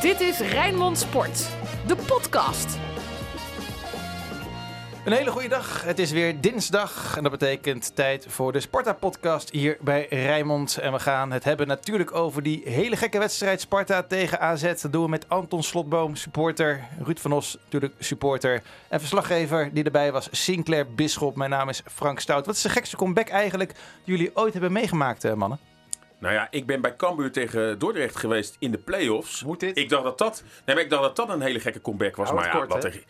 Dit is Rijnmond Sport, de podcast. Een hele goede dag. Het is weer dinsdag en dat betekent tijd voor de Sparta-podcast hier bij Rijnmond. En we gaan het hebben natuurlijk over die hele gekke wedstrijd Sparta tegen AZ. Dat doen we met Anton Slotboom, supporter. Ruud van Os, natuurlijk supporter. En verslaggever die erbij was, Sinclair Bisschop. Mijn naam is Frank Stout. Wat is de gekste comeback eigenlijk die jullie ooit hebben meegemaakt, eh, mannen? Nou ja, ik ben bij Cambuur tegen Dordrecht geweest in de play-offs. Moet dit? Ik dacht dat dat, nee, maar ik dacht dat dat een hele gekke comeback was. Maar ja, kort, wat er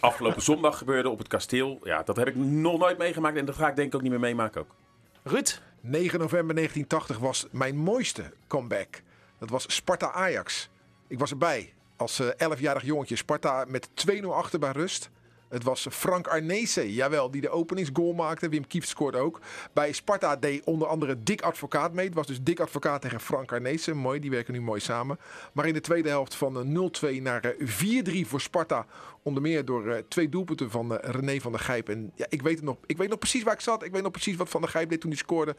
afgelopen zondag gebeurde op het kasteel, ja, dat heb ik nog nooit meegemaakt. En dat ga ik denk ik ook niet meer meemaken ook. Ruud? 9 november 1980 was mijn mooiste comeback. Dat was Sparta-Ajax. Ik was erbij als eh, 11-jarig jongetje. Sparta met 2-0 achter bij rust. Het was Frank Arnezen, jawel, die de openingsgoal maakte. Wim Kieft scoorde ook. Bij Sparta deed onder andere Dick Advocaat mee. Het was dus Dick Advocaat tegen Frank Arnezen. Mooi, die werken nu mooi samen. Maar in de tweede helft van eh, 0-2 naar eh, 4-3 voor Sparta. Onder meer door eh, twee doelpunten van eh, René van der Gijp. En ja, ik weet het nog. Ik weet nog precies waar ik zat. Ik weet nog precies wat Van der Gijp deed toen hij scoorde.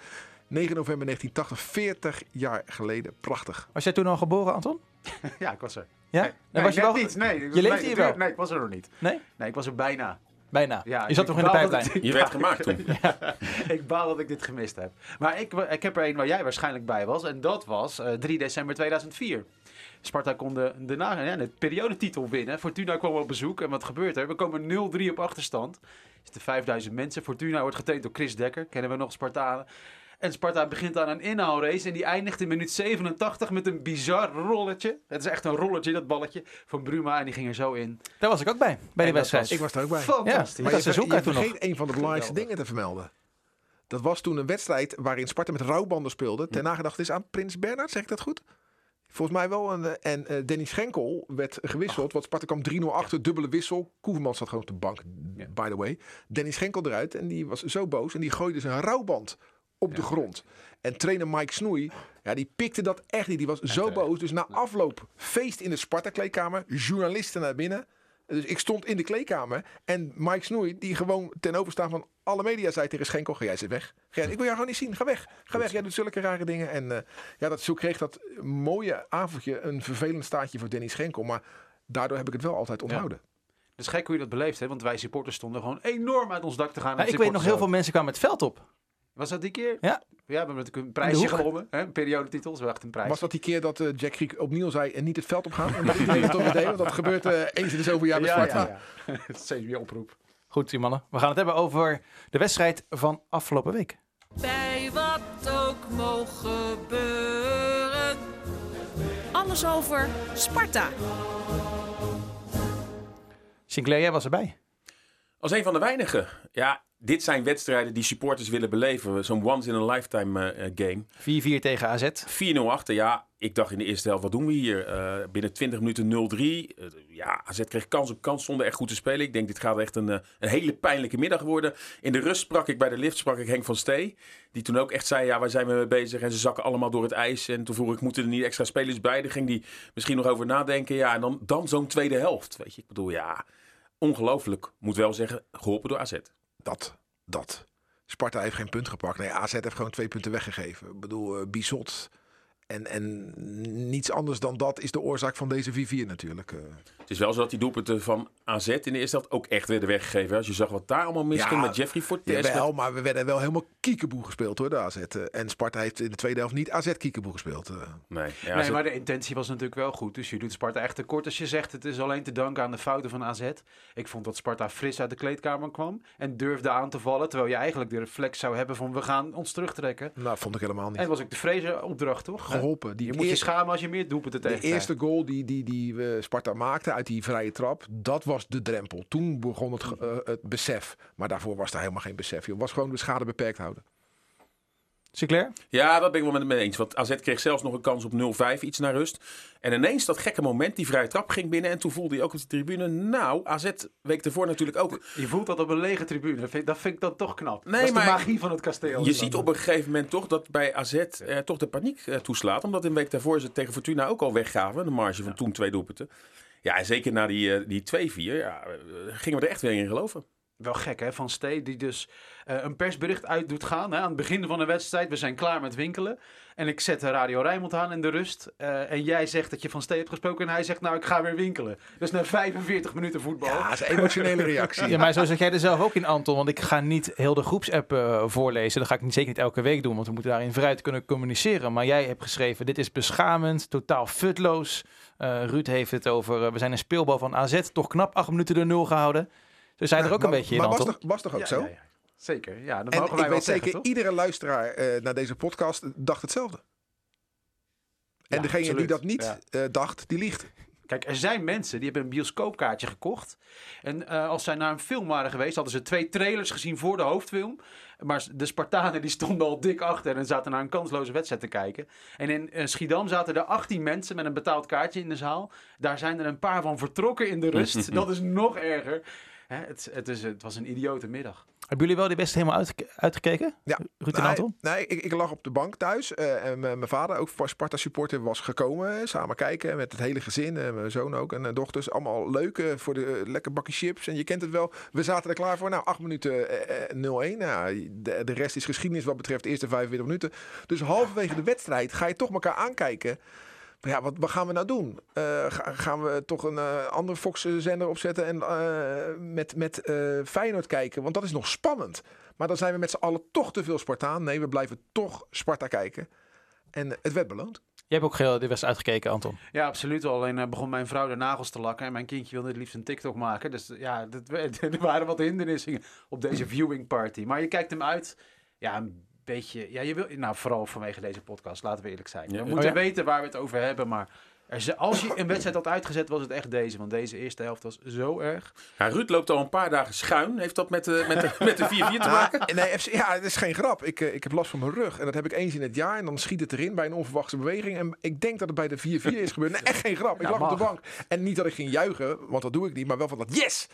9 november 1980, 40 jaar geleden. Prachtig. Was jij toen al geboren, Anton? Ja, ik was er. Ja? Nee, was je wel... niet. Nee, Je leefde hier wel? Nee, ik was er nog niet. Nee? Nee, ik was er bijna. Bijna. Ja, je zat nog in de pijplijn. ik- Je werd gemaakt toen. ik baal dat ik dit gemist heb. Maar ik, ik heb er een waar jij waarschijnlijk bij was. En dat was eh, 3 december 2004. Sparta kon de, de, na- ja, de periodetitel winnen. Fortuna kwam op bezoek. En wat gebeurt er? We komen 0-3 op achterstand. Er zitten 5000 mensen. Fortuna wordt getraind door Chris Dekker. Kennen we nog Spartanen. En Sparta begint aan een inhaalrace. En die eindigt in minuut 87 met een bizar rolletje. Het is echt een rolletje, dat balletje. Van Bruma. En die ging er zo in. Daar was ik ook bij, bij die dat wedstrijd. Ik was er ook bij. Fantastisch. Ja, Maar dat je, is ver- je nog. vergeet een van de belangrijkste dingen te vermelden. Dat was toen een wedstrijd waarin Sparta met rouwbanden speelde. Ter nagedachtenis aan Prins Bernhard, zeg ik dat goed? Volgens mij wel. En, eh, en eh, Danny Schenkel werd gewisseld. Want Sparta kwam 3-0 achter, dubbele wissel. Koeverman zat gewoon op de bank, by the way. Danny Schenkel eruit en die was zo boos. En die gooide zijn rouwband op de grond. En trainer Mike Snoei, ja, die pikte dat echt niet. Die was zo boos. Dus na afloop feest in de Sparta-kleedkamer. Journalisten naar binnen. Dus ik stond in de kleedkamer. En Mike Snoei, die gewoon ten overstaan van alle media zei tegen Schenkel: Ga jij zit weg. Ga jij- ik wil jou gewoon niet zien. Ga weg. Ga weg. Jij doet zulke rare dingen. En eh, ja, dat, zo kreeg dat mooie avondje een vervelend staartje voor Danny Schenkel. Maar daardoor heb ik het wel altijd onthouden. Het is gek hoe je dat beleeft, hè? Want wij supporters stonden gewoon enorm uit ons dak te gaan. Nou, ik weet nog heel veel mensen kwamen het veld op. Was dat die keer? Ja. Ja, we hebben natuurlijk een prijsje gewonnen. Hè? Een periodetitel, zo echt een prijs. Was dat die keer dat eh, Jack Kriek opnieuw zei en niet het veld opgaan? En dat iedereen het toch? Want dat gebeurt eh, eens in de zoveel jaar bij ja, Sparta. ja, ja. Het is steeds weer oproep. Goed, die mannen. We gaan het hebben over de wedstrijd van afgelopen week. Bij wat ook mogen gebeuren. Alles over Sparta. Sinclair, jij was erbij. Als een van de weinigen. Ja, dit zijn wedstrijden die supporters willen beleven. Zo'n once in a lifetime eh, eh, game. 4-4 tegen AZ. 4-0 achter. Ja, ik dacht in de eerste helft, wat doen we hier? Eh, binnen 20 minuten 0-3. Eh, ja, AZ kreeg kans op kans, zonder echt goed te spelen. Ik denk, dit gaat echt een, een hele pijnlijke middag worden. In de rust sprak ik bij de lift, sprak ik Henk van Stee. Die toen ook echt zei, ja, waar zijn we mee bezig? En ze zakken allemaal door het ijs. En toen vroeg ik, moeten er niet extra spelers bij? Daar ging die misschien nog over nadenken. Ja, en dan, dan zo'n tweede helft. Weet je, ik bedoel, ja, ongelooflijk. Moet wel zeggen, geholpen door AZ. Dat, dat. Sparta heeft geen punt gepakt. Nee, AZ heeft gewoon twee punten weggegeven. Ik bedoel, eh, Bizot. En, en niets anders dan dat is de oorzaak van deze 4-4 natuurlijk. eh. Het is wel zo dat die doelpunten van AZ in de eerste helft ook echt werden weggegeven. Als je zag wat daar allemaal misging Ja, met Jeffrey Fortes. Jawel, maar we werden wel helemaal kiekeboe gespeeld hoor, de AZ. eh. En Sparta heeft in de tweede helft niet AZ kiekeboe gespeeld. eh. Nee, ja, nee, maar de intentie was natuurlijk wel goed. Dus je doet Sparta echt tekort als je zegt het is alleen te danken aan de fouten van AZ. Ik vond dat Sparta fris uit de kleedkamer kwam en durfde aan te vallen. Terwijl je eigenlijk de reflex zou hebben van we gaan ons terugtrekken. Nou, vond ik helemaal niet. En dat was ook de vrezen opdracht, toch? Geholpen. Die Je moet je schamen als je meer doelpunten tegen De eerste goal die, die, die eh, Sparta maakte uit die vrije trap, dat was de drempel. Toen begon het, eh, het besef. Maar daarvoor was daar helemaal geen besef. Het was gewoon de schade beperkt houden. Sinclair? Ja, dat ben ik wel met hem eens. Want AZ kreeg zelfs nog een kans op 0-5, iets naar rust. En ineens dat gekke moment, die vrije trap ging binnen. En toen voelde hij ook op de tribune, nou, AZ week ervoor natuurlijk ook. Je voelt dat op een lege tribune. Dat vind, ik dan toch knap. Nee, dat is maar de magie van het kasteel. Je ziet op een gegeven moment toch dat bij AZ eh, toch de paniek eh, toeslaat. Omdat een week daarvoor ze tegen Fortuna ook al weggaven. De marge van toen twee doelpunten. Ja, en zeker na die, eh, die 2-4 ja, eh, gingen we er echt weer in geloven. Wel gek hè, van Stee, die dus eh, een persbericht uit doet gaan hè, aan het begin van de wedstrijd. We zijn klaar met winkelen. En ik zet de Radio Rijnmond aan in de rust. eh, en jij zegt dat je van Stee hebt gesproken en hij zegt nou ik ga weer winkelen. Dus na 45 minuten voetbal. Ja, dat is een emotionele reactie. Ja, maar zo zat jij er zelf ook in, Anton. Want ik ga niet heel de groepsapp eh, voorlezen. Dat ga ik niet, zeker niet elke week doen, want we moeten daarin vooruit kunnen communiceren. Maar jij hebt geschreven, dit is beschamend, totaal futloos. Eh, Ruud heeft het over, we zijn een speelbal van AZ, toch knap acht minuten de nul gehouden. Dus zij er ook een beetje in, Maar was toch, was toch ook Ja, zo? ja, ja. Zeker, ja. Dat En mogen ik wij wel weet zeggen, zeker, toch? iedere luisteraar eh, naar deze podcast dacht hetzelfde. En Ja, degene die dat niet Ja. eh, dacht, die liegt. Kijk, er zijn mensen die hebben een bioscoopkaartje gekocht. En eh, als zij naar een film waren geweest, hadden ze twee trailers gezien voor de hoofdfilm. Maar de Spartanen die stonden al dik achter en zaten naar een kansloze wedstrijd te kijken. En in Schiedam zaten er 18 mensen met een betaald kaartje in de zaal. Daar zijn er een paar van vertrokken in de rust. Dat is nog erger. Hè, het, het, is, het was een idiote middag. Hebben jullie wel die best helemaal uitge- uitgekeken? Ja. Ruud en Nee, Anton? nee ik, ik lag op de bank thuis. eh, en mijn vader, ook voor Sparta supporter, was gekomen. samen kijken met het hele gezin. en mijn zoon ook en dochters. Allemaal leuk voor de eh, lekker bakje chips. En je kent het wel. We zaten er klaar voor. Nou, acht minuten eh, eh, 0-1. Nou, de, de rest is geschiedenis wat betreft de eerste 45 minuten. Dus halverwege de wedstrijd ga je toch elkaar aankijken. Maar ja, wat, wat gaan we nou doen? Eh, ga- gaan we toch een eh, andere Fox-zender opzetten en eh, met, met eh, Feyenoord kijken? Want dat is nog spannend. Maar dan zijn we met z'n allen toch te veel Spartaan. Nee, we blijven toch Sparta kijken. En het werd beloond. Jij hebt ook heel de wedstrijd uitgekeken, Anton. Ja, absoluut. Alleen eh, begon mijn vrouw de nagels te lakken. En mijn kindje wilde het liefst een TikTok maken. Dus ja, dat, er waren wat hindernissen op deze viewing party. Maar je kijkt hem uit. Ja, een beetje. Ja, je wil. Nou, vooral vanwege deze podcast, laten we eerlijk zijn. Ja. We Oh, moeten ja. weten waar we het over hebben. Maar er, als je een wedstrijd had uitgezet, was het echt deze. Want deze eerste helft was zo erg. Ja, Ruud loopt al een paar dagen schuin. Heeft dat met de, met de, met de 4-4 te maken? Ah, nee, FC ja, het is geen grap. Ik, eh, ik heb last van mijn rug. En dat heb ik eens in het jaar. En dan schiet het erin bij een onverwachte beweging. En ik denk dat het bij de 4-4 is gebeurd. Nee, echt geen grap. Ik Ja, lag op de bank. En niet dat ik ging juichen, want dat doe ik niet. Maar wel van dat yes!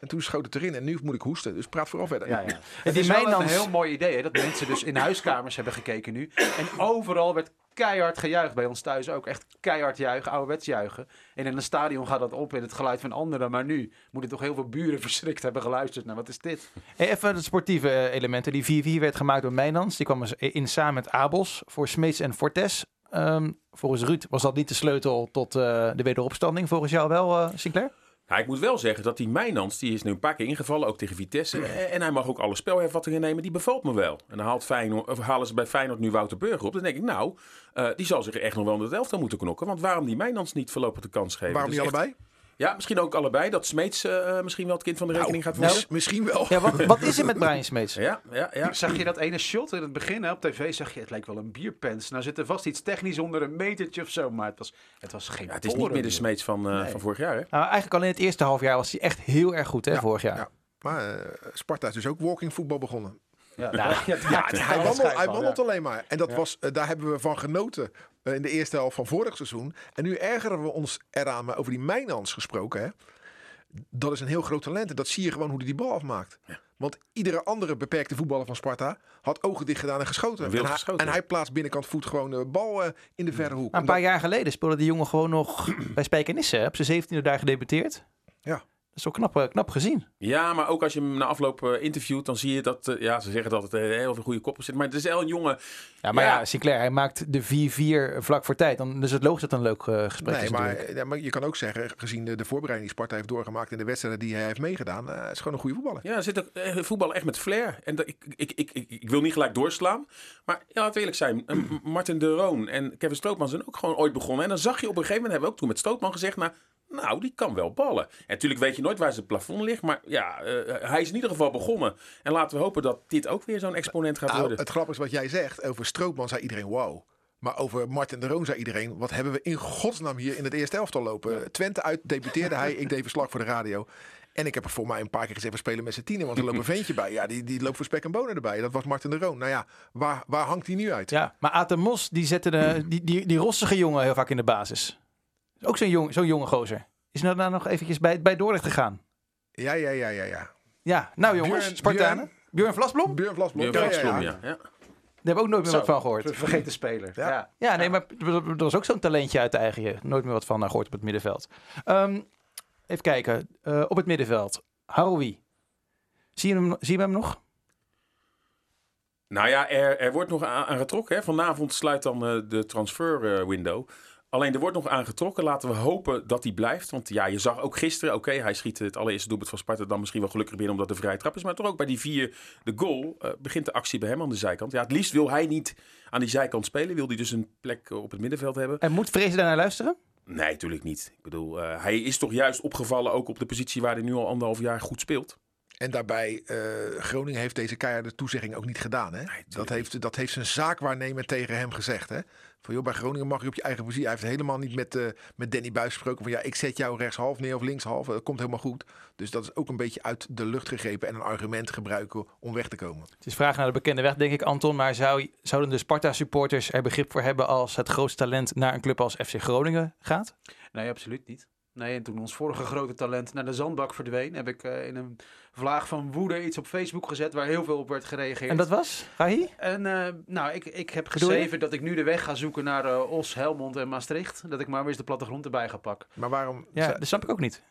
En toen schoot het erin. En nu moet ik hoesten. Dus praat vooral verder. Ja, ja. die Het is wel een heel mooi idee, hè, dat mensen dus in huiskamers hebben gekeken nu. En overal werd keihard gejuicht. Bij ons thuis ook echt keihard juichen, ouderwets juichen. En in een stadion gaat dat op in het geluid van anderen. Maar nu moeten toch heel veel buren verschrikt hebben geluisterd naar wat is dit? Hey, even de sportieve eh, elementen. Die 4-4 werd gemaakt door Mijnans. Die kwam dus in samen met Abels voor Smeets en Fortes. Ehm, volgens Ruud was dat niet de sleutel tot eh, de wederopstanding. Volgens jou wel, eh, Sinclair? Nou, ik moet wel zeggen dat die Mijnans, die is nu een paar keer ingevallen, ook tegen Vitesse. Eh, En hij mag ook alle spelhervattingen nemen, die bevalt me wel. En dan haalt Feyenoord, of halen ze bij Feyenoord nu Wouter Burger op. Dan denk ik, nou, eh, die zal zich echt nog wel in het elftal moeten knokken. Want waarom die Mijnans niet voorlopig de kans geven? Waarom is echt- allebei? Ja, misschien ook allebei. Dat Smeets eh, eh, misschien wel het kind van de rekening gaat worden. Mis- misschien wel. Ja, wat, wat is er met Brian Smeets? Ja, ja, ja. Zag je dat ene shot in het begin hè, op tv? Zag je, het lijkt wel een bierpens. Nou zit er vast iets technisch onder een metertje of zo. Maar het was, het was geen Ja, het is niet meer de. Smeets van, eh, Nee. van vorig jaar, hè? Nou, eigenlijk al in het eerste half jaar was hij echt heel erg goed, hè, Ja, vorig jaar. ja. Maar eh, Sparta is dus ook walking voetbal begonnen. Ja, nou, ja, Ja, hij, wandelt, hij wandelt al. alleen maar. En dat was, eh, daar hebben we van genoten eh, in de eerste helft van vorig seizoen. En nu ergeren we ons eraan, maar over die Mijnans gesproken. Hè? Dat is een heel groot talent. En dat zie je gewoon hoe hij die bal afmaakt. Want iedere andere beperkte voetballer van Sparta had ogen dicht gedaan en geschoten. En hij, geschoten. en hij plaatst binnenkant voet gewoon de bal eh, in de verre hoek. Maar een En paar jaar geleden speelde die jongen gewoon nog bij Spijkenisse. Op zijn 17e daar gedebuteerd. Ja. Dat is wel knap, knap gezien. Ja, maar ook als je hem na afloop eh, interviewt, dan zie je dat... eh, ja, ze zeggen dat het eh, heel veel goede koppen zit. Maar het is wel een jongen... Ja, maar ja, Ja. Sinclair, hij maakt de 4-4 vlak voor tijd. Dan is het logisch dat het een leuk gesprek Nee, is maar, ja, maar je kan ook zeggen, gezien de, de voorbereiding die Sparta heeft doorgemaakt in de wedstrijden die hij heeft meegedaan, is gewoon een goede voetballer. Ja, zit ook voetballen echt met flair. En dat, ik, ik, ik, ik, ik wil niet gelijk doorslaan. Maar ja, laten we eerlijk zijn. Martin de Roon en Kevin Strootman zijn ook gewoon ooit begonnen. En dan zag je op een gegeven moment, hebben we ook toen met Strootman gezegd... Nou, nou, die kan wel ballen. En natuurlijk weet je nooit waar zijn plafond ligt. Maar ja, eh, hij is in ieder geval begonnen. En laten we hopen dat dit ook weer zo'n exponent gaat Nou, worden. het grappige is wat jij zegt. Over Stroopman zei iedereen wow. Maar over Martin de Roon zei iedereen... wat hebben we in godsnaam hier in het eerste elftal lopen. Twente uit debuteerde hij. Ik deed verslag voor de radio. En ik heb er voor mij een paar keer gezegd... we spelen met z'n tienen, want er loopt een ventje bij. Ja, die, die loopt voor spek en bonen erbij. Dat was Martin de Roon. Nou ja, waar, waar hangt hij nu uit? Ja, maar Aten Mos, die zette de, die, die, die rossige jongen heel vaak in de basis. Ook zo'n jong, zo'n jonge gozer. Is nou daar nog eventjes bij, bij Dordrecht gegaan? Ja, ja, ja, ja. ja. Ja, nou jongens, Björn- Spartanen. Björn Vlasblom? Björn Vlasblom. Vlasblom, ja. ja. ja. Daar hebben we ook nooit meer Zo, wat van gehoord. Vergeten speler. Ja. Ja. Ja, nee, maar er was ook zo'n talentje uit de eigen je. Nooit meer wat van eh, gehoord op het middenveld. Ehm, even kijken. Eh, op het middenveld. Haroui. Zie je hem, zie je hem nog? Nou ja, er, er wordt nog aan, aan getrokken. Hè. Vanavond sluit dan eh, de transfer eh, window. Alleen er wordt nog aan getrokken. Laten we hopen dat hij blijft. Want ja, je zag ook gisteren, oké, hij schiet het allereerste doelpunt van Sparta dan misschien wel gelukkig binnen omdat de vrije trap is. Maar toch ook bij die vier, de goal, eh, begint de actie bij hem aan de zijkant. Ja, het liefst wil hij niet aan die zijkant spelen. Wil hij dus een plek op het middenveld hebben. En moet Vrezen daarnaar luisteren? Nee, natuurlijk niet. Ik bedoel, eh, hij is toch juist opgevallen ook op de positie waar hij nu al anderhalf jaar goed speelt. En daarbij, eh, Groningen heeft deze keiharde toezegging ook niet gedaan. Hè? dat, heeft, dat heeft zijn zaakwaarnemer tegen hem gezegd. Hè? Van joh, bij Groningen mag je op je eigen positie. Hij heeft helemaal niet met, eh, met Danny Buis gesproken van ja, ik zet jou rechtshalf neer of linkshalf. Dat komt helemaal goed. Dus dat is ook een beetje uit de lucht gegrepen en een argument gebruiken om weg te komen. Het is vraag naar de bekende weg, denk ik, Anton. Maar zou, zouden de Sparta-supporters er begrip voor hebben als het grootste talent naar een club als FC Groningen gaat? Nee, absoluut niet. Nee, en toen ons vorige grote talent naar de zandbak verdween, heb ik eh, in een vlaag van woede iets op Facebook gezet waar heel veel op werd gereageerd. En dat was? Rahi? En eh, nou, ik, ik heb geschreven dat ik nu de weg ga zoeken naar eh, Os, Helmond en Maastricht. Dat ik maar weer eens de plattegrond erbij ga pakken. Maar waarom... Ja, dat snap ik ook niet.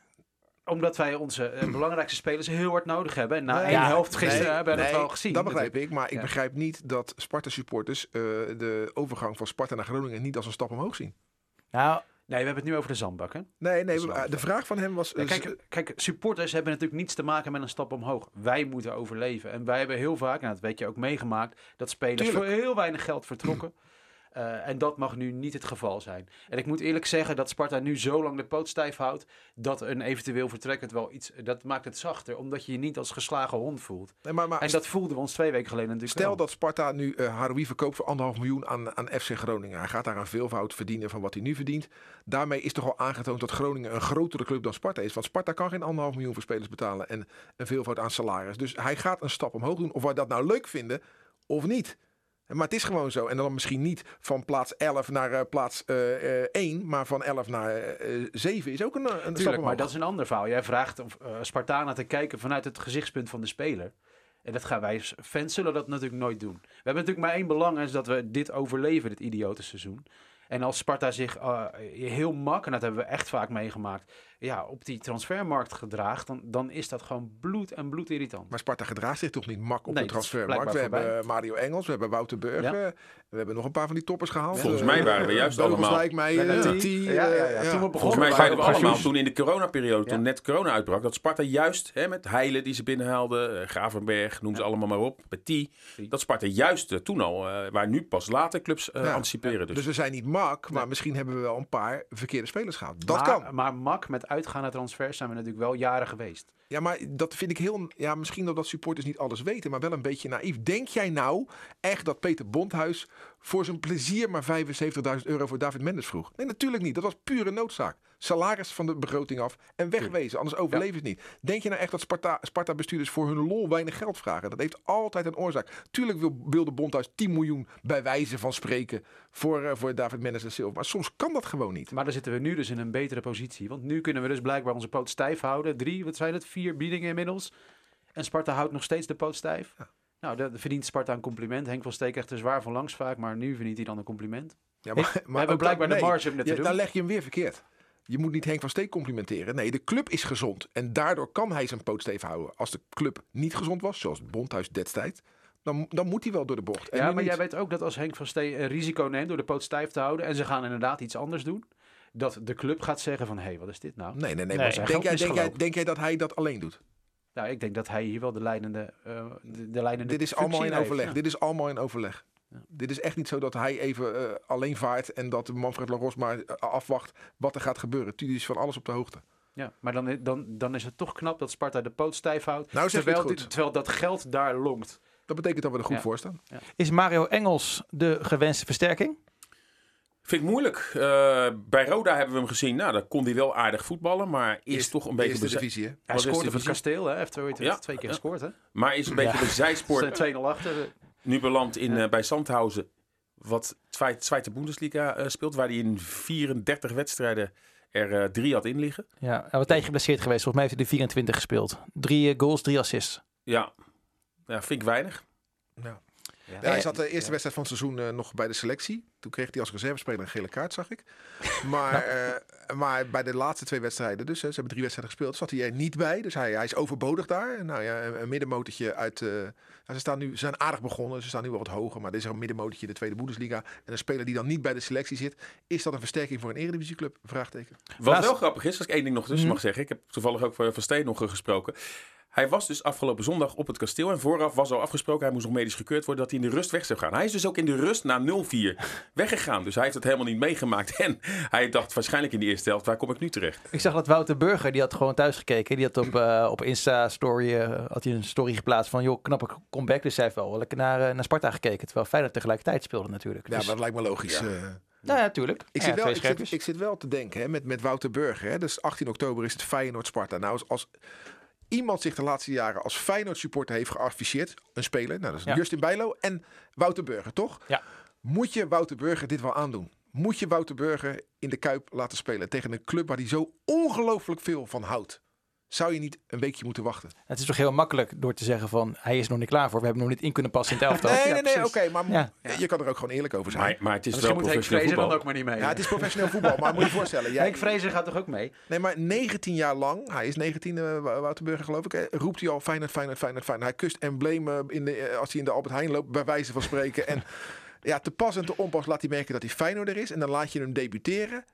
Omdat wij onze belangrijkste spelers heel hard nodig hebben. En na Nee, één ja, helft gisteren nee, hebben we nee, dat wel gezien. Dat begrijp ik, maar ik Ja. begrijp niet dat Sparta-supporters eh, de overgang van Sparta naar Groningen niet als een stap omhoog zien. Nou, we hebben het nu over de zandbak, hè? Nee, nee, de vraag van hem was... Ja, eh, kijk, kijk, supporters hebben natuurlijk niets te maken met een stap omhoog. Wij moeten overleven. En wij hebben heel vaak, en dat weet je ook meegemaakt, dat spelers Tuurlijk. voor heel weinig geld vertrokken. Eh, en dat mag nu niet het geval zijn. En ik moet eerlijk zeggen dat Sparta nu zo lang de poot stijf houdt, dat een eventueel vertrek het wel iets, dat maakt het zachter, omdat je je niet als geslagen hond voelt. nee, maar, maar En dat voelden we ons twee weken geleden natuurlijk Stel wel. dat Sparta nu Haroui verkoopt voor anderhalf miljoen aan, aan FC Groningen. Hij gaat daar een veelvoud verdienen van wat hij nu verdient. Daarmee is toch al aangetoond dat Groningen een grotere club dan Sparta is. Want Sparta kan geen anderhalf miljoen voor spelers betalen en een veelvoud aan salaris. Dus hij gaat een stap omhoog doen. Of wij dat nou leuk vinden of niet. Maar het is gewoon zo. En dan misschien niet van plaats 11 naar eh, plaats eh, eh, 1, maar van 11 naar eh, 7 is ook een, een stap Tuurlijk, omhoog. maar dat is een ander verhaal. Jij vraagt of, eh, Spartanen te kijken vanuit het gezichtspunt van de speler. En dat gaan wij fans zullen dat natuurlijk nooit doen. We hebben natuurlijk maar één belang, en is dat we dit overleven, dit idiote seizoen. En als Sparta zich eh, heel mak, en dat hebben we echt vaak meegemaakt, ja, op die transfermarkt gedraagt, dan, dan is dat gewoon bloed en bloed irritant. Maar Sparta gedraagt zich toch niet mak op Nee, de transfermarkt. We hebben Mario Engels, we hebben Wouter Burger. We hebben nog een paar van die toppers gehaald. Volgens Eh, mij waren we juist Beugels allemaal- lijkt mij. Ja, eh, ja. T, Ja, ja, ja. eh, Toen we begonnen Volgens mij waren we allemaal toen in de coronaperiode, toen Ja. net corona uitbrak, dat Sparta juist hè, met Heilen die ze binnenhaalden, eh, Gravenberg, noem ze allemaal maar op, Petit, dat Sparta juist eh, toen al, eh, waar nu pas later clubs eh, Ja. anticiperen. Dus. Dus we zijn niet mak, maar misschien hebben we wel een paar verkeerde spelers gehad. Dat maar, kan. Maar mak met uitgaande transfers zijn we natuurlijk wel jaren geweest. Ja, maar dat vind ik heel. Ja, misschien dat, dat supporters niet alles weten, maar wel een beetje naïef. Denk jij nou echt dat Peter Bondhuis voor zijn plezier maar 75.000 euro voor David Mendes vroeg? Nee, natuurlijk niet. Dat was pure noodzaak. Salaris van de begroting af en wegwezen. Anders overleven ze niet. Denk je nou echt dat Sparta, Sparta-bestuurders voor hun lol weinig geld vragen? Dat heeft altijd een oorzaak. Tuurlijk wil, wil de Bondhuis 10 miljoen bij wijze van spreken voor, eh, voor David Mendes en Silva. Maar soms kan dat gewoon niet. Maar dan zitten we nu dus in een betere positie. Want nu kunnen we dus blijkbaar onze poot stijf houden. Drie, wat zijn het? Vier biedingen inmiddels. En Sparta houdt nog steeds de poot stijf. Nou, dan verdient Sparta een compliment. Henk van Steek echt er zwaar van langs vaak. Maar nu verdient hij dan een compliment. Ja, maar, We hebben ook blijkbaar dat- de marge om dit te doen. Dan leg je hem weer verkeerd. Je moet niet Henk van Steek complimenteren. Nee, de club is gezond. En daardoor kan hij zijn poot stevig houden. Als de club niet gezond was, zoals Bondhuis destijds, dan, dan moet hij wel door de bocht. En ja, maar niet. jij weet ook dat als Henk van Steek een risico neemt door de poot stijf te houden. En ze gaan inderdaad iets anders doen. Dat de club gaat zeggen van, hé, hey, wat is dit nou? Nee, nee, nee. Maar denk, jij, denk jij dat hij dat alleen doet? Nou, ik denk dat hij hier wel de leidende, eh de, de leidende Dit is allemaal in overleg. ja. Dit is allemaal in overleg. Ja. Dit is echt niet zo dat hij even eh, alleen vaart en dat Manfred Laros maar eh, afwacht wat er gaat gebeuren. Tuurlijk is van alles op de hoogte. Ja, maar dan, dan, dan is het toch knap dat Sparta de poot stijf houdt. Nou, terwijl, goed. terwijl dat geld daar longt. Dat betekent dat we er goed Ja. voor staan. is Mario Engels de gewenste versterking? Vind ik moeilijk. Eh, bij Roda hebben we hem gezien. Nou, daar kon hij wel aardig voetballen, maar is Eerst- toch een beetje... Eerste beza- divisie, hè? Hij scoorde de voor het kasteel, hè? Heeft ooit Ja, twee keer gescoord, hè? Maar is een beetje Ja. de zijspoor Zijn 2-0 achter. nu beland in, Ja. eh, bij Sandhausen. Wat Zwe- Tweede Bundesliga eh, speelt, waar hij in 34 wedstrijden er eh, drie had in liggen. Ja, hij was tijdje geblesseerd geweest. Volgens mij heeft hij de 24 gespeeld. Drie goals, drie assists. Ja. ja, vind ik weinig. Ja. Ja, hij zat de eerste wedstrijd van het seizoen eh, nog bij de selectie. Toen kreeg hij als reservespeler een gele kaart, zag ik. Maar, eh, maar bij de laatste twee wedstrijden, dus ze hebben drie wedstrijden gespeeld, zat hij er niet bij. Dus hij, hij is overbodig daar. Nou ja, een, een middenmotortje uit... eh, ja, ze, staan nu, ze zijn aardig begonnen, ze staan nu wel wat hoger. Maar dit is een middenmotortje in de tweede Bundesliga. En een speler die dan niet bij de selectie zit, is dat een versterking voor een eredivisieclub? Vraagteken. Wat wel grappig is, als ik één ding nog tussen Mhm. mag zeggen. Ik heb toevallig ook voor Van Steen nog gesproken. Hij was dus afgelopen zondag op het kasteel. En vooraf was al afgesproken, hij moest nog medisch gekeurd worden, dat hij in de rust weg zou gaan. Hij is dus ook in de rust na 0-4 weggegaan. Dus hij heeft het helemaal niet meegemaakt. En hij dacht waarschijnlijk in de eerste helft, waar kom ik nu terecht? Ik zag dat Wouter Burger, die had gewoon thuis gekeken. Die had op, eh, op Insta-story eh, had hij een story geplaatst van... joh, knappe comeback. Dus hij heeft wel lekker naar, eh, naar Sparta gekeken. Terwijl Feyenoord tegelijkertijd speelde natuurlijk. Ja, dus, maar dat lijkt me logisch. Ja. nou ja, tuurlijk. Ik, Ja, zit wel, zit, ik zit wel te denken hè, met, met Wouter Burger. Hè, dus 18 oktober is het Feyenoord-Sparta. Nou, als, als iemand zich de laatste jaren als Feyenoord-supporter heeft geafficheerd, een speler, nou, dat is Ja. Justin Bijlo en Wouter Burger, toch? Ja. Moet je Wouter Burger dit wel aandoen? Moet je Wouter Burger in de Kuip laten spelen tegen een club waar hij zo ongelooflijk veel van houdt? Zou je niet een weekje moeten wachten? Het is toch heel makkelijk door te zeggen van... hij is nog niet klaar voor. We hebben nog niet in kunnen passen in het elftal. Nee, Ja, nee, nee, oké, maar Ja. je kan er ook gewoon eerlijk over zijn. Maar, maar het is wel professioneel Vrezer dan voetbal. ook maar niet mee. ja, het is professioneel voetbal, maar moet je voorstellen. Jij, Henk Vrezer gaat toch ook mee? Nee, maar 19 jaar lang, hij is 19, eh, Wou- Wouter Burger geloof ik, hè, roept hij al Feyenoord, Feyenoord, Feyenoord, Feyenoord. Hij kust emblemen in de, eh, als hij in de Albert Heijn loopt, bij wijze van spreken. En ja, te pas en te onpas laat hij merken dat hij Feyenoorder is. En dan laat je hem debuteren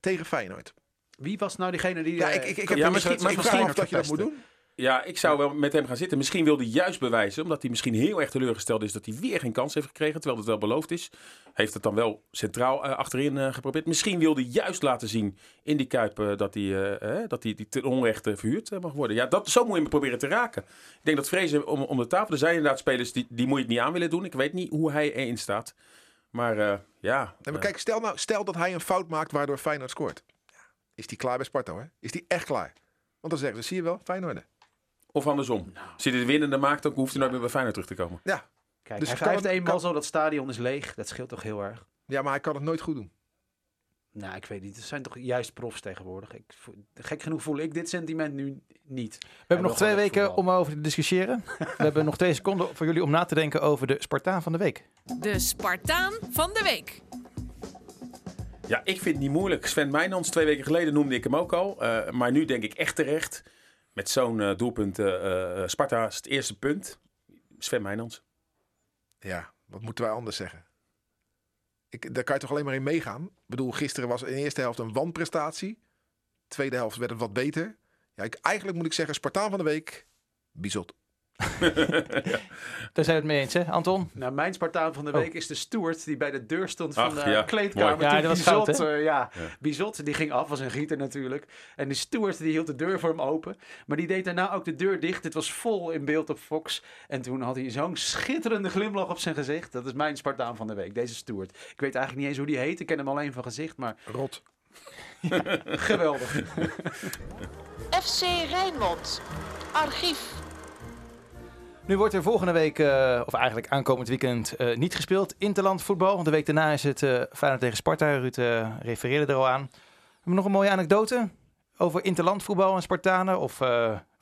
tegen Feyenoord. Wie was nou diegene die... Ja, eh, ik, ik, ik, heb Ja, ik misschien- misschien dat je dat moet doen. Ja, ik zou wel met hem gaan zitten. Misschien wil hij juist bewijzen, omdat hij misschien heel erg teleurgesteld is dat hij weer geen kans heeft gekregen, terwijl het wel beloofd is. Heeft het dan wel centraal eh, achterin eh, geprobeerd. Misschien wil hij juist laten zien in die Kuip dat hij, dat hij die ten onrechte verhuurd mag worden. Ja, dat, zo moet je hem proberen te raken. Ik denk dat Vrezen om, om de tafel, er zijn inderdaad spelers die, die moet je het niet aan willen doen. Ik weet niet hoe hij erin staat. Maar eh, ja, Nee, maar kijk, stel, nou, stel dat hij een fout maakt waardoor Feyenoord scoort. Is hij klaar bij Sparta hoor? Is hij echt klaar? Want dan zeggen ze, zie je wel, Feyenoord. of andersom. Als hij de winnende maakt, dan hoeft hij nooit meer bij Feyenoord terug te komen. Ja, Kijk, Dus hij heeft het- eenmaal kan- zo, dat stadion is leeg. Dat scheelt toch heel erg? ja, maar hij kan het nooit goed doen. Nou, ik weet niet. Het zijn toch juist profs tegenwoordig. Ik, gek genoeg voel ik dit sentiment nu niet. We hebben nog twee weken voetbal. om over te discussiëren. We hebben nog twee seconden voor jullie om na te denken over de Spartaan van de week. De Spartaan van de week. Ja, ik vind het niet moeilijk. Sven Meijnans, twee weken geleden noemde ik hem ook al. Eh, maar nu denk ik echt terecht. Met zo'n eh, doelpunt, eh, Sparta is het eerste punt. Sven Meijnans. Ja, wat moeten wij anders zeggen? Ik, daar kan je toch alleen maar in meegaan? Ik bedoel, gisteren was in de eerste helft een wanprestatie. Tweede helft werd het wat beter. Ja, ik, eigenlijk moet ik zeggen, Spartaan van de week, Bizot. Daar zijn we het mee eens, hè, Anton? Nou, mijn Spartaan van de Oh. week is de steward die bij de deur stond van Ach, de ja, kleedkamer. Ja, dat was Bizot, goud, hè? eh, ja, Ja. Bizot, die ging af, was een gieter natuurlijk. En de steward die hield de deur voor hem open. Maar die deed daarna ook de deur dicht. Het was vol in beeld op Fox. En toen had hij zo'n schitterende glimlach op zijn gezicht. Dat is mijn Spartaan van de week, deze steward. Ik weet eigenlijk niet eens hoe die heet. Ik ken hem alleen van gezicht, maar Rot. geweldig. FC Rijnmond. Archief. Nu wordt er volgende week, eh, of eigenlijk aankomend weekend, eh, niet gespeeld. Interland voetbal. De week daarna is het eh Feyenoord tegen Sparta. Ruud refereerde er al aan. Hebben we nog een mooie anekdote over interland voetbal en Spartanen? Of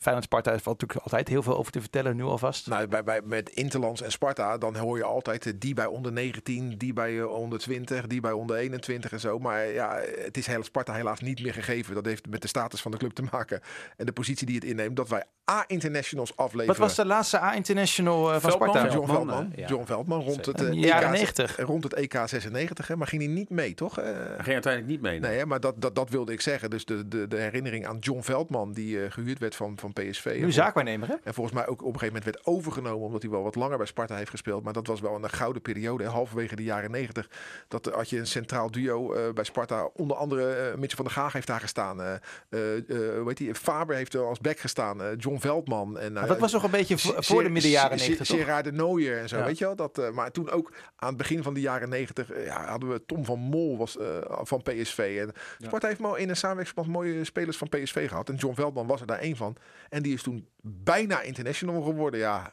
Feyenoord Sparta is valt natuurlijk altijd heel veel over te vertellen, nu alvast. Nou, bij, bij, met Interlands en Sparta, dan hoor je altijd eh, die bij onder 19, die bij eh, onder 20, die bij onder 21 en zo. Maar ja, het is heel Sparta helaas niet meer gegeven. Dat heeft met de status van de club te maken. En de positie die het inneemt, dat wij A-internationals afleveren. Wat was de laatste A-international eh, van Veldman? Sparta? John Veldman, Veldman, eh, ja. John Veldman rond het, eh, de jaren EK 90. rond het EK 96, hè, maar ging hij niet mee, toch? Eh, Hij ging uiteindelijk niet mee. nee, hè, maar dat, dat, dat wilde ik zeggen. Dus de, de, de herinnering aan John Veldman, die eh, gehuurd werd van, van PSV. Nu zaakwaarnemer, hè? En volgens mij ook op een gegeven moment werd overgenomen, omdat hij wel wat langer bij Sparta heeft gespeeld. Maar dat was wel een gouden periode, hè, halverwege de jaren negentig. Dat had je een centraal duo eh, bij Sparta, onder andere eh Mitchell van der Gaag heeft daar gestaan. eh eh, die? Faber heeft er als back gestaan, John Veldman. En, Maar dat was nog een beetje voor, de midden jaren Ge- 90, toch? Gerard de Nooier en zo, Ja. weet je wel. Dat, maar toen ook aan het begin van de jaren 90 eh, ja, hadden we Tom van Mol was, van PSV. En Sparta heeft mo- in een samenwerkingsverband mooie spelers van PSV gehad. En John Veldman was er daar één van. En die is toen bijna international geworden. Ja,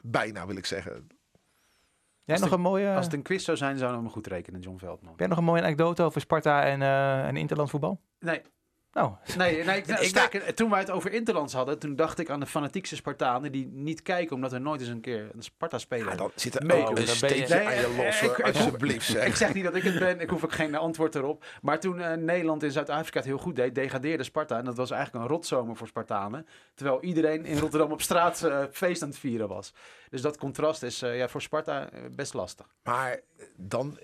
bijna wil ik zeggen. Jij Als nog een mooie, Als het een quiz zou zijn, zou we hem goed rekenen, John Veldman. heb jij nog een mooie anekdote over Sparta en, eh en interland voetbal? Nee, Nou, Nee, nee ik, sterker, toen wij het over Interlands hadden, toen dacht ik aan de fanatiekste Spartanen die niet kijken omdat er nooit eens een keer een Sparta-speler Ja, dan zit er mee ook doet. een steentje Nee, aan je eh, los, ik- hoor, ik- alsjeblieft zeg. Ik zeg niet dat ik het ben, ik hoef ook geen antwoord erop. Maar toen eh, Nederland in Zuid-Afrika het heel goed deed, degradeerde Sparta. En dat was eigenlijk een rotzomer voor Spartanen. Terwijl iedereen in Rotterdam op straat eh, feest aan het vieren was. Dus dat contrast is eh, ja, voor Sparta best lastig. Maar dan...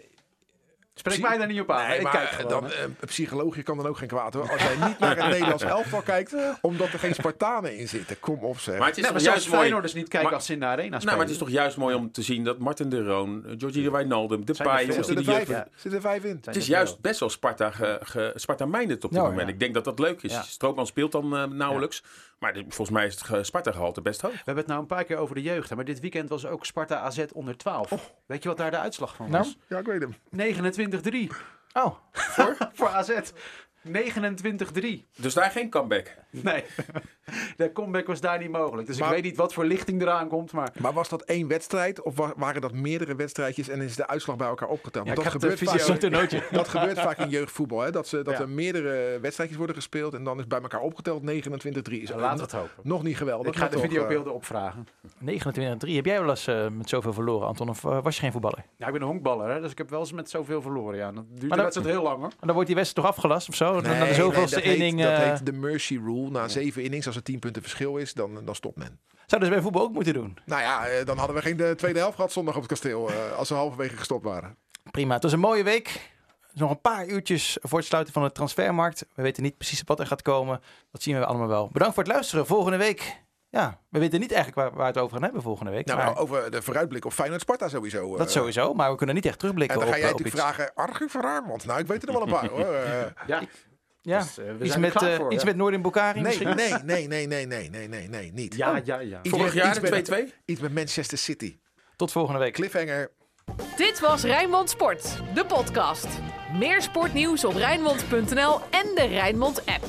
Spreek mij daar niet op aan. Nee, ik maar kijk gewoon. dan, eh, psychologie kan dan ook geen kwaad hoor. Als jij niet naar het Nederlands elftal kijkt, omdat er geen Spartanen in zitten. Kom op zeg. Maar het is Nee, maar juist mooi. Feyenoorders niet kijken Maar- als ze in de arena spelen. Nou, maar het is toch juist mooi om te zien dat Martin de Roon, eh, Georgie de Wijnaldum, de er Pai, zitten er vijf in. Zitten er vijf in. Het is juist best wel Sparta, ge, ge- Sparta op dit Ja, moment. ja. Ik denk dat dat leuk is. Ja. Stroopman speelt dan eh, nauwelijks. Maar volgens mij is het ge- Sparta gehalte best hoog. We hebben het nou een paar keer over de jeugd. hè, Maar dit weekend was ook Sparta AZ onder 12. Weet je wat daar de uitslag van Nou? was? Ja, ik weet hem. 29-3 oh, voor AZ. 29-3. Dus daar geen comeback. Nee, de comeback was daar niet mogelijk. Dus Maar- ik weet niet wat voor lichting eraan komt. Maar Maar was dat één wedstrijd of wa- waren dat meerdere wedstrijdjes en is de uitslag bij elkaar opgeteld? Ja, ik dat, gebeurt vaak, fysio- dat gebeurt vaak in jeugdvoetbal. Hè? Dat, ze, dat Ja. er meerdere wedstrijdjes worden gespeeld en dan is bij elkaar opgeteld 29-3. Is Ja, ook laten we nog- het hopen. Nog niet geweldig. ik ga de toch, videobeelden opvragen. 29-3. Heb jij wel eens eh, met zoveel verloren, Anton? Of eh, was je geen voetballer? Ja, ik ben een honkballer, hè, dus ik heb wel eens met zoveel verloren. Ja. Dat duurt Maar de wedstrijd heel lang hoor. En dan wordt die wedstrijd toch afgelast of zo? Eh, Dan nee, na de nee, dat heet- inning... dat eh, heet de mercy rule. Na zeven innings, als er tien punten verschil is, dan, dan stopt men. Zouden ze bij voetbal ook moeten doen? Nou ja, eh, dan hadden we geen de tweede helft gehad zondag op het kasteel. eh, als we halverwege gestopt waren. Prima, het was een mooie week. Nog een paar uurtjes voor het sluiten van de transfermarkt. We weten niet precies wat er gaat komen. Dat zien we allemaal wel. Bedankt voor het luisteren. Volgende week... Ja, we weten niet eigenlijk waar, waar we het over gaan hebben volgende week. Nou, maar over de vooruitblik op Feyenoord-Sparta sowieso. dat eh. sowieso, maar we kunnen niet echt En terugblikken dan op, ga jij eh, natuurlijk iets. vragen, Archie van Raarmond. Nou, ik weet er nog wel een paar hoor. Eh, Ja, Ja, dus, eh, we iets, zijn met, eh, voor, iets ja. met Noordin Bukari nee, misschien? nee, nee, nee, nee, nee, nee, nee, nee, niet. Ja, ja, ja. iets Vorig met- jaar iets met- de 2-2. Iets met Manchester City. Tot volgende week. Cliffhanger. Dit was Rijnmond Sport, de podcast. Meer sportnieuws op Rijnmond.nl en de Rijnmond app.